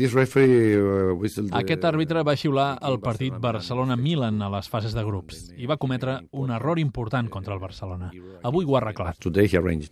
This referee, uh, Aquest àrbitre va xiular el partit Barcelona-Milan a les fases de grups i va cometre un error important contra el Barcelona. Avui ho ha arreglat. Today he arranged.